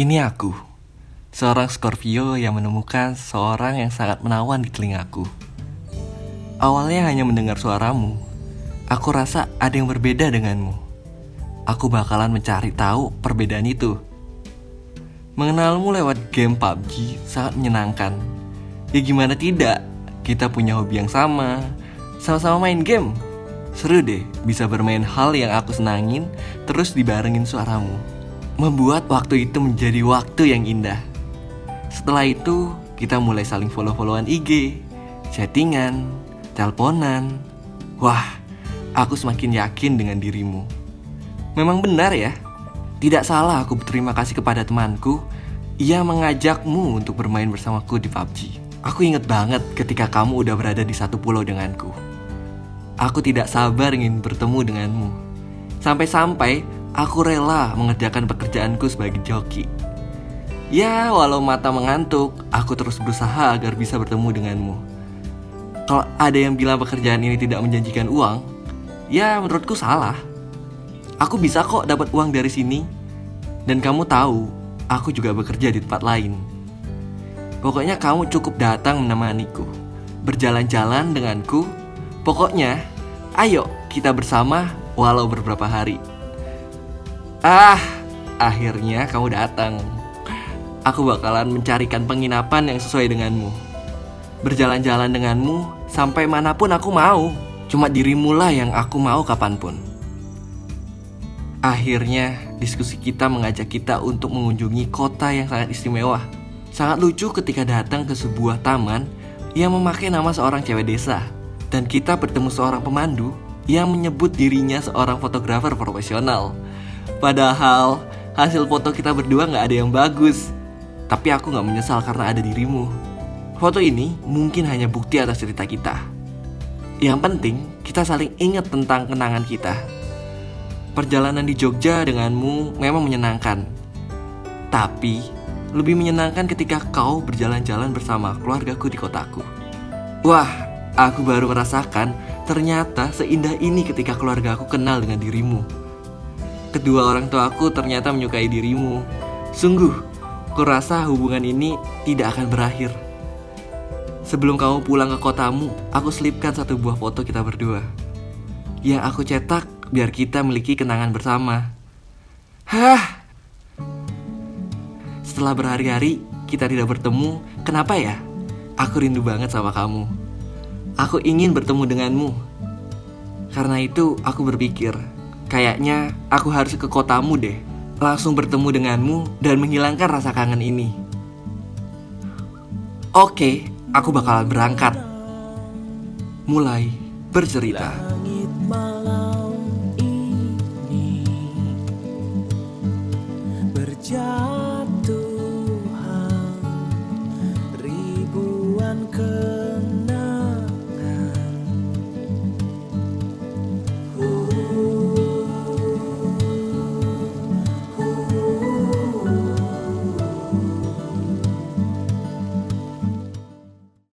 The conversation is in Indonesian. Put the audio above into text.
Ini aku, seorang Scorpio yang menemukan seorang yang sangat menawan di telingaku. Awalnya hanya mendengar suaramu, aku rasa ada yang berbeda denganmu. Aku bakalan mencari tahu perbedaan itu. Mengenalmu lewat game PUBG sangat menyenangkan. Ya gimana tidak, kita punya hobi yang sama, sama-sama main game. Seru deh bisa bermain hal yang aku senangin terus dibarengin suaramu. Membuat waktu itu menjadi waktu yang indah. Setelah itu, kita mulai saling follow-followan IG, chattingan, teleponan. Wah, aku semakin yakin dengan dirimu. Memang benar ya, tidak salah aku berterima kasih kepada temanku. Ia mengajakmu untuk bermain bersamaku di PUBG. Aku inget banget ketika kamu udah berada di satu pulau denganku. Aku tidak sabar ingin bertemu denganmu. Sampai-sampai aku rela mengerjakan pekerjaanku sebagai joki. Ya, walau mata mengantuk, aku terus berusaha agar bisa bertemu denganmu. Kalau ada yang bilang pekerjaan ini tidak menjanjikan uang, ya menurutku salah. Aku bisa kok dapat uang dari sini. Dan kamu tahu, aku juga bekerja di tempat lain. Pokoknya kamu cukup datang menemaniku, berjalan-jalan denganku. Pokoknya, ayo kita bersama walau beberapa hari. Ah, akhirnya kamu datang. Aku bakalan mencarikan penginapan yang sesuai denganmu. Berjalan-jalan denganmu sampai mana pun aku mau. Cuma dirimu lah yang aku mau kapan pun. Akhirnya, diskusi kita mengajak kita untuk mengunjungi kota yang sangat istimewa. Sangat lucu ketika datang ke sebuah taman yang memakai nama seorang cewek desa. Dan kita bertemu seorang pemandu yang menyebut dirinya seorang fotografer profesional. Padahal hasil foto kita berdua nggak ada yang bagus. Tapi aku nggak menyesal karena ada dirimu. Foto ini mungkin hanya bukti atas cerita kita. Yang penting kita saling ingat tentang kenangan kita. Perjalanan di Jogja denganmu memang menyenangkan. Tapi lebih menyenangkan ketika kau berjalan-jalan bersama keluargaku di kotaku. Wah, aku baru merasakan ternyata seindah ini ketika keluarga aku kenal dengan dirimu. Kedua orang tua aku ternyata menyukai dirimu. Sungguh, kurasa hubungan ini tidak akan berakhir. Sebelum kamu pulang ke kotamu, aku selipkan satu buah foto kita berdua. Yang aku cetak biar kita memiliki kenangan bersama. Hah! Setelah berhari-hari kita tidak bertemu, kenapa ya? Aku rindu banget sama kamu. Aku ingin bertemu denganmu. Karena itu aku berpikir, Kayaknya aku harus ke kotamu deh, langsung bertemu denganmu dan menghilangkan rasa kangen ini. Oke, aku bakal berangkat. Mulai bercerita.